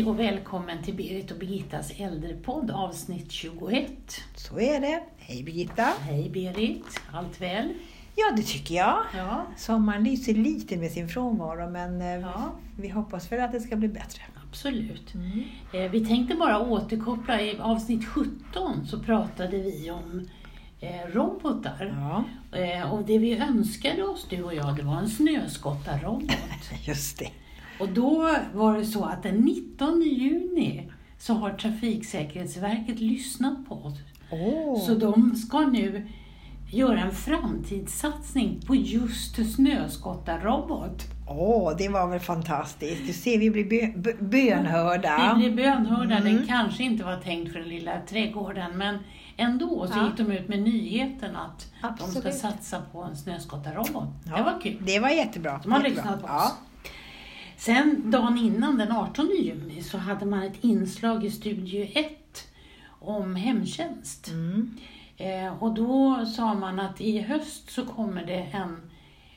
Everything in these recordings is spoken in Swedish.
Hej och välkommen till Berit och Birgittas äldrepodd avsnitt 21. Så är det. Hej Birgitta. Hej Berit, allt väl? Ja, det tycker jag. Ja. Sommaren lyser lite med sin frånvaro, men eh, Ja. vi hoppas väl att det ska bli bättre. Absolut. Eh, Vi tänkte bara återkoppla. I avsnitt 17 så pratade vi om eh, robotar. Ja, och det vi önskade oss, du och jag, det var en snöskottarrobot. just det. Och då var det så att den 19 juni så har Trafiksäkerhetsverket lyssnat på oss. Åh, Så de ska nu göra en framtidssatsning på just snöskottarrobot. Åh, det var väl fantastiskt. Du ser, vi blir bö- bö- bönhörda. Vi blev bönhörda. Mm. Den kanske inte var tänkt för den lilla trädgården, men ändå så Ja. gick de ut med nyheten att de ska Absolut. satsa på en snöskottarrobot. Ja, Det var kul. Det var jättebra. De har lyssnat på oss. Ja. Sen dagen innan, den 18 juni, så hade man ett inslag i Studio 1 om hemtjänst. Mm. Eh, och då sa man att i höst så kommer det en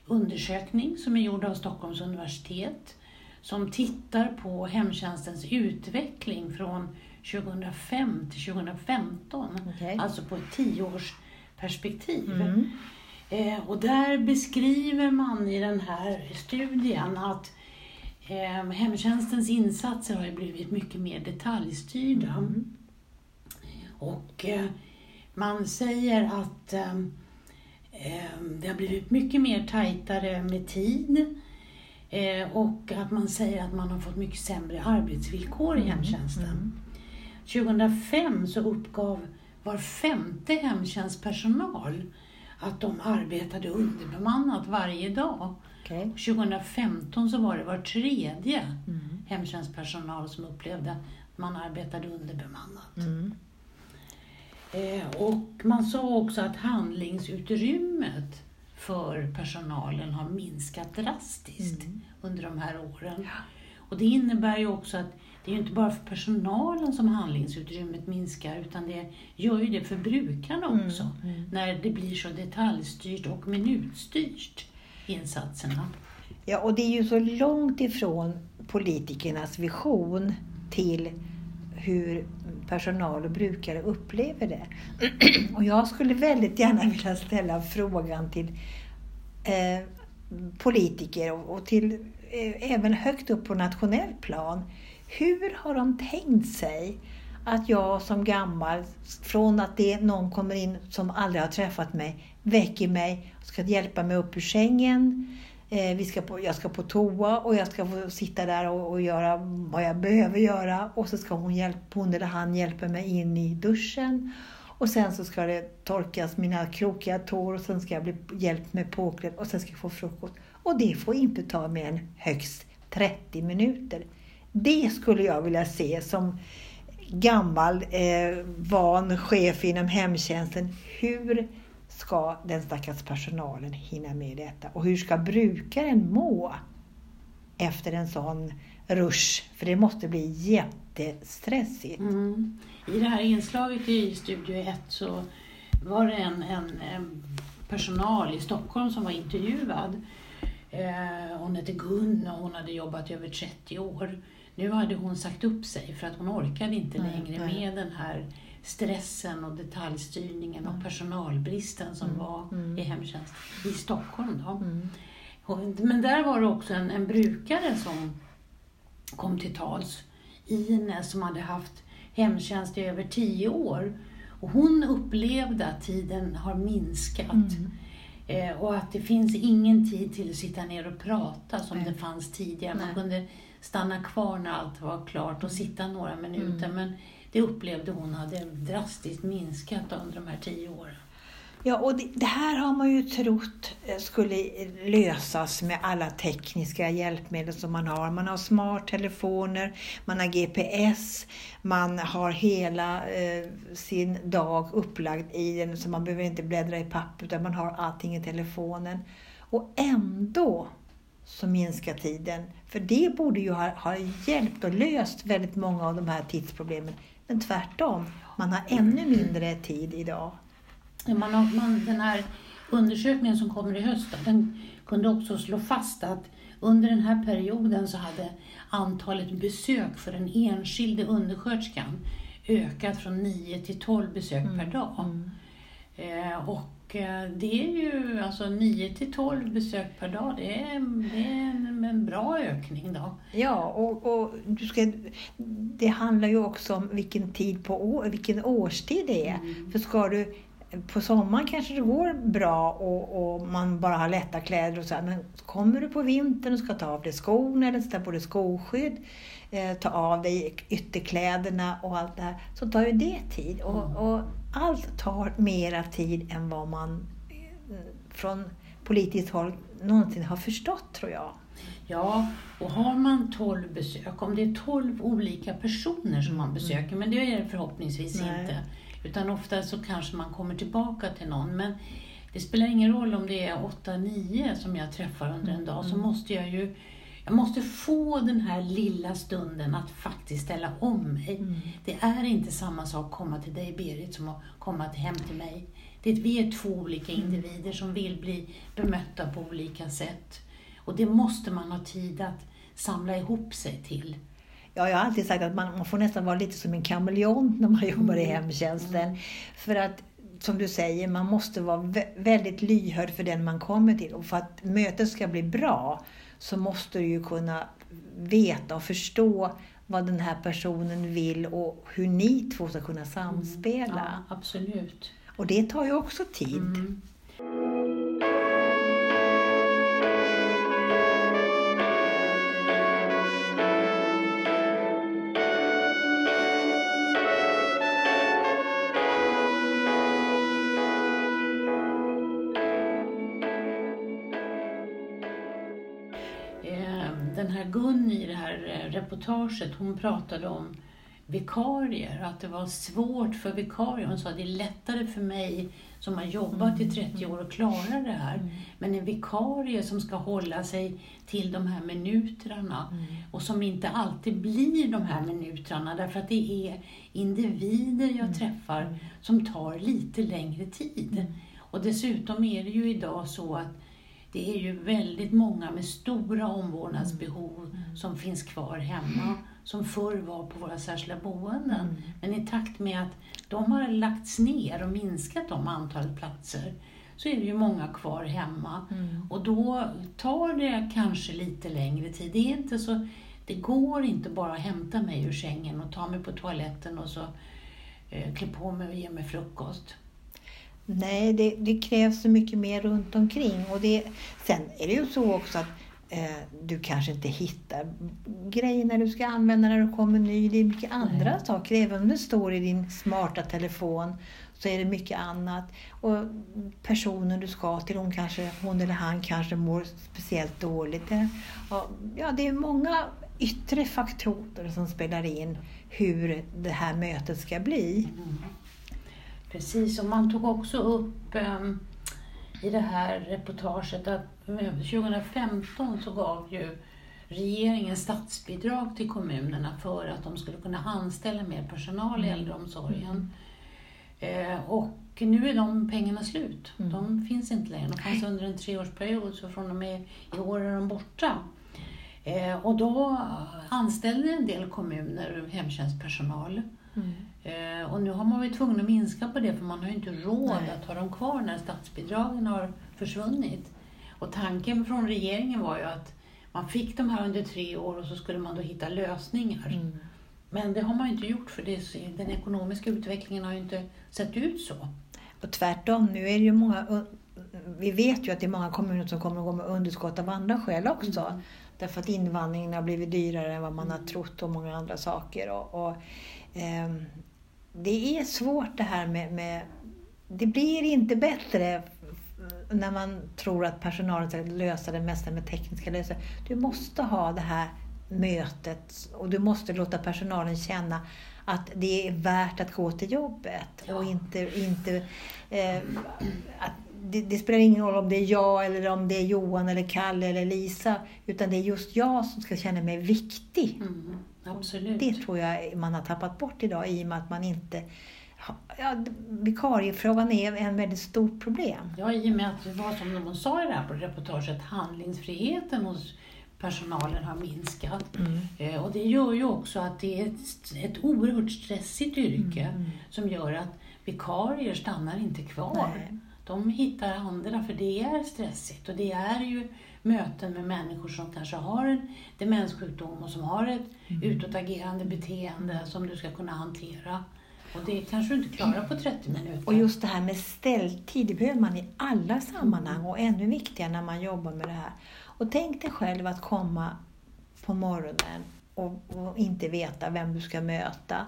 undersökning som är gjord av Stockholms universitet som tittar på hemtjänstens utveckling från 2005 till 2015. Okej. Alltså på ett tioårsperspektiv. Mm. Eh, och där beskriver man i den här studien att hemtjänstens insatser har ju blivit mycket mer detaljstyrda. Mm. Och eh, man säger att eh, eh, det har blivit mycket mer tajtare med tid. Eh, och att man säger att man har fått mycket sämre arbetsvillkor i hemtjänsten. Mm. 2005 så uppgav var femte hemtjänstpersonal att de arbetade underbemannat varje dag. Okej. 2015 så var det var tredje Mm. hemtjänstpersonal som upplevde att man arbetade underbemannat. Mm. Eh, och man sa också att handlingsutrymmet för personalen har minskat drastiskt Mm. under de här åren. Och det innebär ju också att det är ju inte bara för personalen som handlingsutrymmet minskar utan det gör ju det för brukarna Mm, också. När det blir så detaljstyrt och minutstyrt insatserna. Ja, och det är ju så långt ifrån politikernas vision till hur personal och brukare upplever det. Och jag skulle väldigt gärna vilja ställa frågan till eh, politiker och, och till eh, även högt upp på nationell plan. Hur har de tänkt sig att jag som gammal, från att det någon kommer in som aldrig har träffat mig, väcker mig, ska hjälpa mig upp ur sängen, Eh, vi ska på, jag ska på toa och jag ska få sitta där och, och göra vad jag behöver göra. Och så ska hon, hjälp, hon eller han hjälpa mig in i duschen. Och sen så ska det torkas mina krokiga tår och sen ska jag bli hjälpt med påklädd och sen ska jag få frukost. Och det får inte ta mer än högst 30 minuter. Det skulle jag vilja se som gammal eh, van chef inom hemtjänsten. Hur ska den stackars personalen hinna med detta? Och hur ska brukaren må efter en sån rush? För det måste bli jättestressigt. Mm. I det här inslaget i Studio 1 så var det en, en, en personal i Stockholm som var intervjuad. Eh, hon hette Gun och hon hade jobbat i över 30 år. Nu hade hon sagt upp sig för att hon orkade inte Nej, längre nej. med den här stressen och detaljstyrningen och personalbristen som var mm. i hemtjänst i Stockholm. Då. Mm. Och- Men där var det också en, en brukare som kom till tals. Ines som hade haft hemtjänst i över tio år. Och hon upplevde att tiden har minskat. Mm. Eh, och att det finns ingen tid till att sitta ner och prata som Nej. det fanns tidigare. Man Nej. kunde stanna kvar när allt var klart och sitta några minuter. Mm. Men det upplevde hon hade drastiskt minskat under de här tio åren. Ja, och det, det här har man ju trott eh, skulle lösas med alla tekniska hjälpmedel som man har. Man har smarttelefoner, man har GPS, man har hela eh, sin dag upplagd i den så man behöver inte bläddra i papper utan man har allting i telefonen. Och ändå så minskar tiden. För det borde ju ha, ha hjälpt och löst väldigt många av de här tidsproblemen. Men tvärtom, man har ännu mindre tid idag. Man har, man, den här undersökningen som kommer i höst, den kunde också slå fast att under den här perioden så hade antalet besök för den enskilde undersköterskan ökat från 9 till 12 besök per dag. Mm. Eh, och det är ju alltså 9 till 12 besök per dag, det är, det är en, en bra ökning då. Ja, och, och du ska, det handlar ju också om vilken tid på år, vilken årstid det är. Mm. För ska du, på sommaren kanske det går bra och, och man bara har lätta kläder och så här, men kommer du på vintern och ska ta av dig skorna eller sätta på dig skoskydd, eh, ta av dig ytterkläderna och allt det här, så tar ju det tid. Mm. Och, och allt tar mera tid än vad man eh, från politiskt håll någonsin har förstått, tror jag. Ja, och har man 12 besök, om det är 12 olika personer som man besöker, men det är det förhoppningsvis Nej. inte, utan ofta så kanske man kommer tillbaka till någon. Men det spelar ingen roll om det är 8-9 som jag träffar under en dag, så måste jag ju jag måste få den här lilla stunden att faktiskt ställa om mig. Det är inte samma sak att komma till dig Berit som att komma till- hem till mig. Det är, vi är två olika individer som vill bli bemötta på olika sätt. Och det måste man ha tid att samla ihop sig till. Ja, jag har alltid sagt att man, man får nästan vara lite som en kameleont när man jobbar i Mm. hemtjänsten. För att, som du säger, man måste vara vä- väldigt lyhörd för den man kommer till. Och för att mötet ska bli bra så måste du ju kunna veta och förstå vad den här personen vill och hur ni två ska kunna samspela. Ja, absolut. Och det tar ju också tid. Mm. Den här Gun i det här eh, reportaget, hon pratade om vikarier, att det var svårt för vikarier. Hon sa att det är lättare för mig som har jobbat i 30 år att klara det här. Men en vikarie som ska hålla sig till de här minuterna och som inte alltid blir de här minuterna därför att det är individer jag träffar som tar lite längre tid. Och dessutom är det ju idag så att det är ju väldigt många med stora omvårdnadsbehov som finns kvar hemma, som förr var på våra särskilda boenden. Men i takt med att de har lagts ner och minskat om antalet platser så är det ju många kvar hemma. Och då tar det kanske lite längre tid. Det, är inte så, det går inte bara att hämta mig ur sängen och ta mig på toaletten och så eh, klä på mig och ge mig frukost. Nej, det, det krävs så mycket mer runt omkring. Och det, sen är det ju så också att eh, du kanske inte hittar grejerna du ska använda när du kommer ny. Det är mycket andra Nej. saker. Även om det står i din smarta telefon så är det mycket annat. Och personen du ska till, hon, kanske, hon eller han kanske mår speciellt dåligt. Eh, Ja, det är många yttre faktorer som spelar in hur det här mötet ska bli. Precis, och man tog också upp ehm, i det här reportaget att eh, 2015 så gav ju regeringen statsbidrag till kommunerna för att de skulle kunna anställa mer personal i äldreomsorgen. Eh, och nu är de pengarna slut. De finns inte längre. De fanns under en treårsperiod så från och med i år är de borta. Eh, och då anställde en del kommuner hemtjänstpersonal. Eh, och nu har man varit tvungen att minska på det för man har ju inte råd Nej. att ha dem kvar när statsbidragen har försvunnit. Och tanken från regeringen var ju att man fick de här under tre år och så skulle man då hitta lösningar. Mm. Men det har man ju inte gjort för det, den ekonomiska utvecklingen har ju inte sett ut så. Och tvärtom, nu är det ju många, vi vet ju att det är många kommuner som kommer att gå med underskott av andra skäl också. Mm. Därför att invandringen har blivit dyrare än vad man har trott och många andra saker. Och, och, ehm, det är svårt det här med, med... Det blir inte bättre när man tror att personalen ska lösa det mesta med tekniska lösningar. Du måste ha det här mötet och du måste låta personalen känna att det är värt att gå till jobbet. Ja. Och inte, inte eh, att det, det spelar ingen roll om det är jag eller om det är Johan eller Kalle eller Lisa. Utan det är just jag som ska känna mig viktig. Mm, absolut. Det tror jag man har tappat bort idag i och med att man inte... Ja, vikariefrågan är en väldigt stort problem. Ja, i och med att det var som de sa i det här på reportaget, handlingsfriheten hos personalen har minskat. Mm. Eh, och det gör ju också att det är ett, ett oerhört stressigt yrke Mm. som gör att vikarier stannar inte kvar. Nej. De hittar andra för det är stressigt och det är ju möten med människor som kanske har en demenssjukdom och som har ett Mm. utåtagerande beteende som du ska kunna hantera. Och det kanske du inte klarar på 30 minuter. Och just det här med ställtid, det behöver man i alla sammanhang och ännu viktigare när man jobbar med det här. Och tänk dig själv att komma på morgonen och, och inte veta vem du ska möta.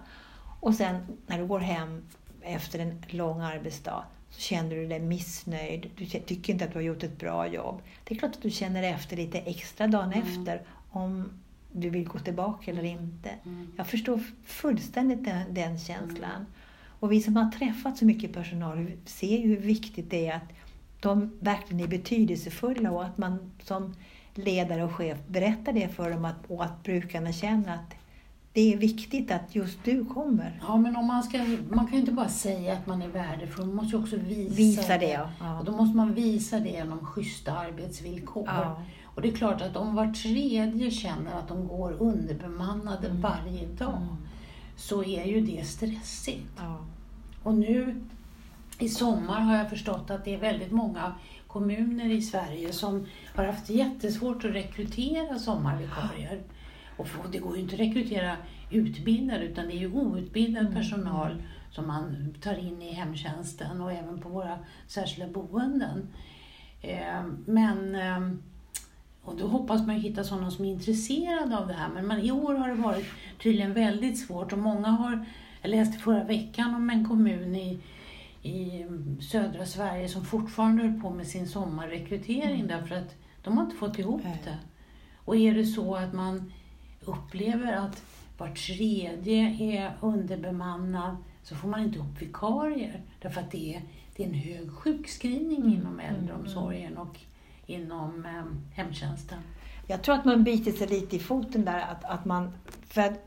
Och sen när du går hem efter en lång arbetsdag så känner du dig missnöjd. Du ty- tycker inte att du har gjort ett bra jobb. Det är klart att du känner efter lite extra dagen Mm. efter om du vill gå tillbaka eller inte. Mm. Jag förstår fullständigt den, den känslan. Och vi som har träffat så mycket personal ser ju hur viktigt det är att de verkligen är betydelsefulla och att man som ledare och chef berättar det för dem att, och att brukarna känner att det är viktigt att just du kommer. Ja, men om man, ska, man kan ju inte bara säga att man är värdefull, man måste ju också visa, Visa det. Ja. Och då måste man visa det genom schyssta arbetsvillkor. Ja. Och det är klart att om var tredje känner att de går underbemannade Mm. varje dag, Mm. så är ju det stressigt. Ja. Och nu i sommar har jag förstått att det är väldigt många kommuner i Sverige som har haft jättesvårt att rekrytera sommarvikarier. Och för- det går ju inte att rekrytera utbildade utan det är ju outbildad Mm. personal som man tar in i hemtjänsten och även på våra särskilda boenden. Eh, Men eh, och då hoppas man ju hitta sådana som är intresserade av det här. Men man, i år har det varit tydligen väldigt svårt och många har, jag läste förra veckan om en kommun i, i södra Sverige som fortfarande höll på med sin sommarrekrytering därför att de har inte fått ihop det. Och är det så att man upplever att var tredje är underbemannad så får man inte ihop vikarier därför att det är, det är en hög sjukskrivning inom äldreomsorgen och inom eh, hemtjänsten. Jag tror att man biter sig lite i foten där. Att, att man, för att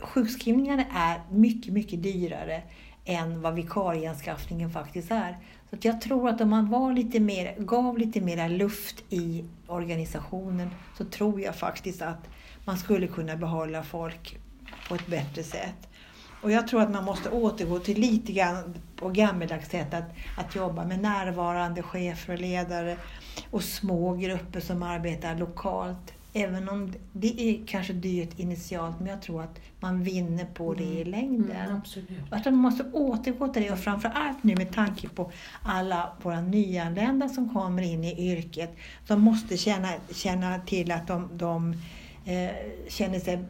sjukskrivningarna är mycket, mycket dyrare än vad vikarienskaffningen faktiskt är. Så att jag tror att om man var lite mer, gav lite mera luft i organisationen så tror jag faktiskt att man skulle kunna behålla folk på ett bättre sätt. Och jag tror att man måste återgå till lite grann på gammeldags sätt att, att jobba med närvarande chefer och ledare och små grupper som arbetar lokalt. Även om det är kanske dyrt initialt, men jag tror att man vinner på det i längden. Mm, absolut. Tror man måste återgå till det och framförallt nu med tanke på alla våra nyanlända som kommer in i yrket. Som måste känna, känna till att de, de eh, känner sig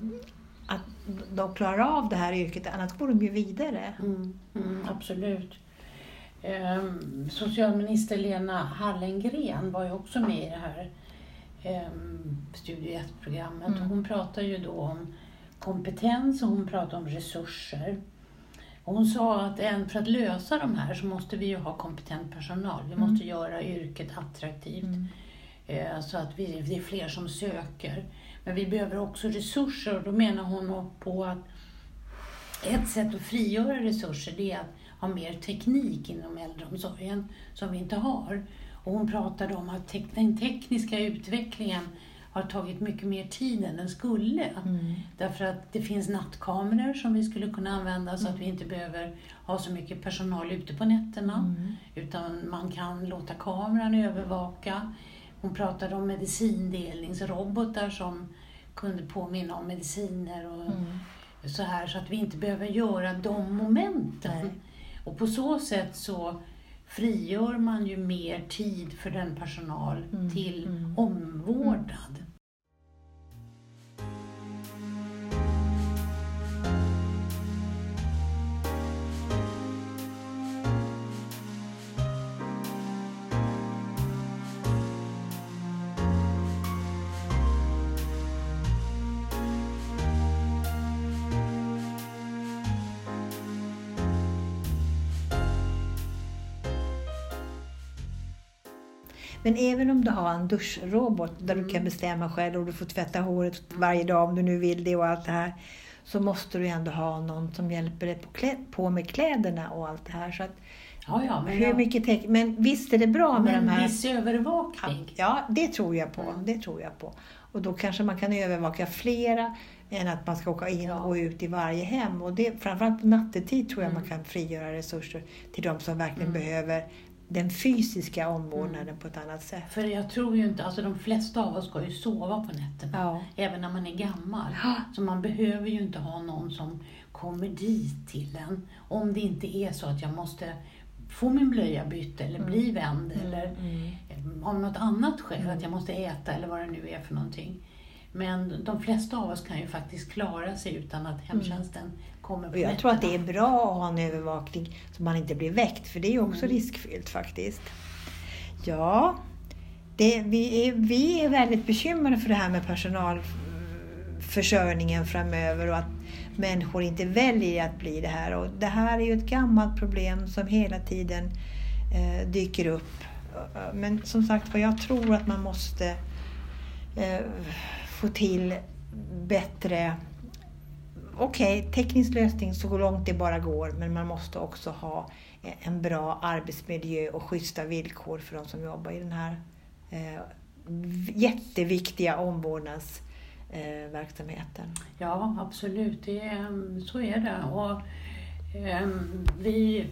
att de klarar av det här yrket, annars går de ju vidare. Mm, mm, absolut. Ehm, socialminister Lena Hallengren var ju också med i det här ehm, Studio 1-programmet. Mm. Hon pratar ju då om kompetens och hon pratar om resurser. Och hon sa att för att lösa de här så måste vi ju ha kompetent personal. Vi Mm. måste göra yrket attraktivt eh, så att vi, det är fler som söker. Men vi behöver också resurser och då menar hon på att ett sätt att frigöra resurser det är att ha mer teknik inom äldreomsorgen som vi inte har. Och hon pratade om att den tekniska utvecklingen har tagit mycket mer tid än den skulle. Mm. Därför att det finns nattkameror som vi skulle kunna använda så att vi inte behöver ha så mycket personal ute på nätterna. Mm. Utan man kan låta kameran övervaka. Hon pratade om medicindelningsrobotar som kunde påminna om mediciner och Mm. så här så att vi inte behöver göra de momenten. Nej. Och på så sätt så frigör man ju mer tid för den personal Mm, till mm. omvårdnad. Men även om du har en duschrobot där du kan Mm. bestämma själv och du får tvätta håret varje dag om du nu vill det och allt det här. Så måste du ändå ha någon som hjälper dig på, klä, på med kläderna och allt det här. Så att, Ja, ja, men, hur jag, mycket men visst är det bra med men de här... viss övervakning. Ja, det tror jag på. Mm. Det tror jag på. Och då kanske man kan övervaka flera än att man ska åka in Ja. och ut i varje hem. Och det, framförallt på nattetid tror jag Mm. man kan frigöra resurser till de som verkligen Mm. behöver den fysiska omvårdnaden på ett annat sätt. För jag tror ju inte, alltså de flesta av oss ska ju sova på nätterna. Ja. Även när man är gammal. Ja. Så man behöver ju inte ha någon som kommer dit till en. Om det inte är så att jag måste få min blöja bytt eller bli vänd eller Mm. av något annat skäl, att jag måste äta eller vad det nu är för någonting. Men de flesta av oss kan ju faktiskt klara sig utan att hemtjänsten kommer på jag tror att det är nätterna. bra att ha en övervakning så man inte blir väckt, för det är ju också Mm. riskfyllt faktiskt. Ja, det, vi, är, vi är väldigt bekymrade för det här med personalförsörjningen framöver och att människor inte väljer att bli det här. Och det här är ju ett gammalt problem som hela tiden eh, dyker upp. Men som sagt jag tror att man måste eh, få till bättre okej, teknisk lösning så långt det bara går, men man måste också ha en bra arbetsmiljö och schyssta villkor för de som jobbar i den här eh, jätteviktiga omvårdnadsverksamheten. Ja, absolut. Det, är- så är det. Och, ehm, vi,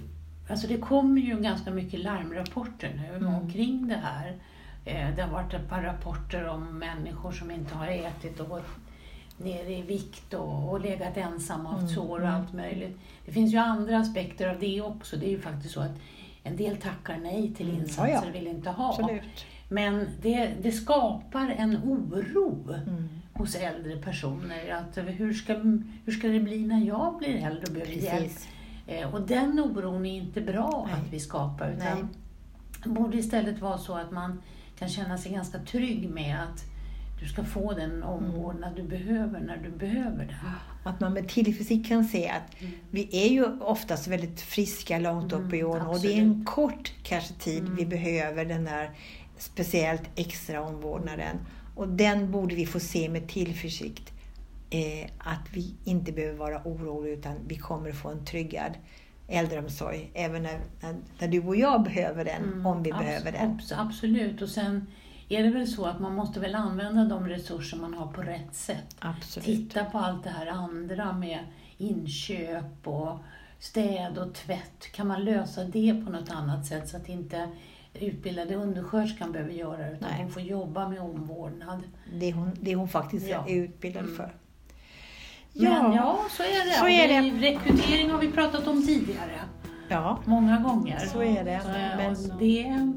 alltså det kommer ju ganska mycket larmrapporter nu Mm. omkring det här. Eh, det har varit ett par rapporter om människor som inte har ätit och gått ner i vikt och, och legat ensamma och haft Mm, sår och mm. allt möjligt. Det finns ju andra aspekter av det också. Det är ju faktiskt så att en del tackar nej till Mm, insatser ja, ja. vill inte ha. Absolut. Men det, det skapar en oro Mm. hos äldre personer. Att hur, ska, hur ska det bli när jag blir äldre och behöver hjälp? Eh, Och den oron är inte bra Nej. att vi skapar. Nej. Utan det borde istället vara så att man kan känna sig ganska trygg med att du ska få den omvårdnad du behöver när du behöver den. Att man med tillförsikt kan se att Mm. vi är ju oftast väldigt friska långt upp i Mm, åren och det är en kort kanske tid Mm. vi behöver den där speciellt extra omvårdnaden. Och den borde vi få se med tillförsikt. Eh, att vi inte behöver vara oroliga utan vi kommer få en tryggad äldreomsorg även när, när, du och jag behöver den, Mm, om vi behöver den. abs- Absolut. Och sen är det väl så att man måste väl använda de resurser man har på rätt sätt. Absolut. Titta på allt det här andra med inköp och städ och tvätt. Kan man lösa det på något annat sätt så att inte utbildade undersköterskan behöver göra det utan Nej. hon får jobba med omvårdnad. Det hon, det hon faktiskt Ja. är utbildad Mm. för. Men ja, så är det. så är vi, rekrytering har vi pratat om tidigare, ja. många gånger. Så är det. Så, men det,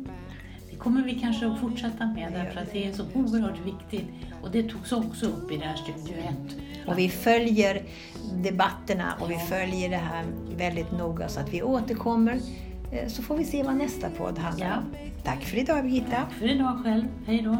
det kommer vi kanske att fortsätta med Det därför att det är så oerhört viktigt. Och det togs också upp i det här Studio 1. Och vi följer debatterna och vi följer det här väldigt noga så att vi återkommer. Eh, Så får vi se vad nästa podd handlar Ja. om. Tack för idag Birgitta. Tack för idag själv. Hej då.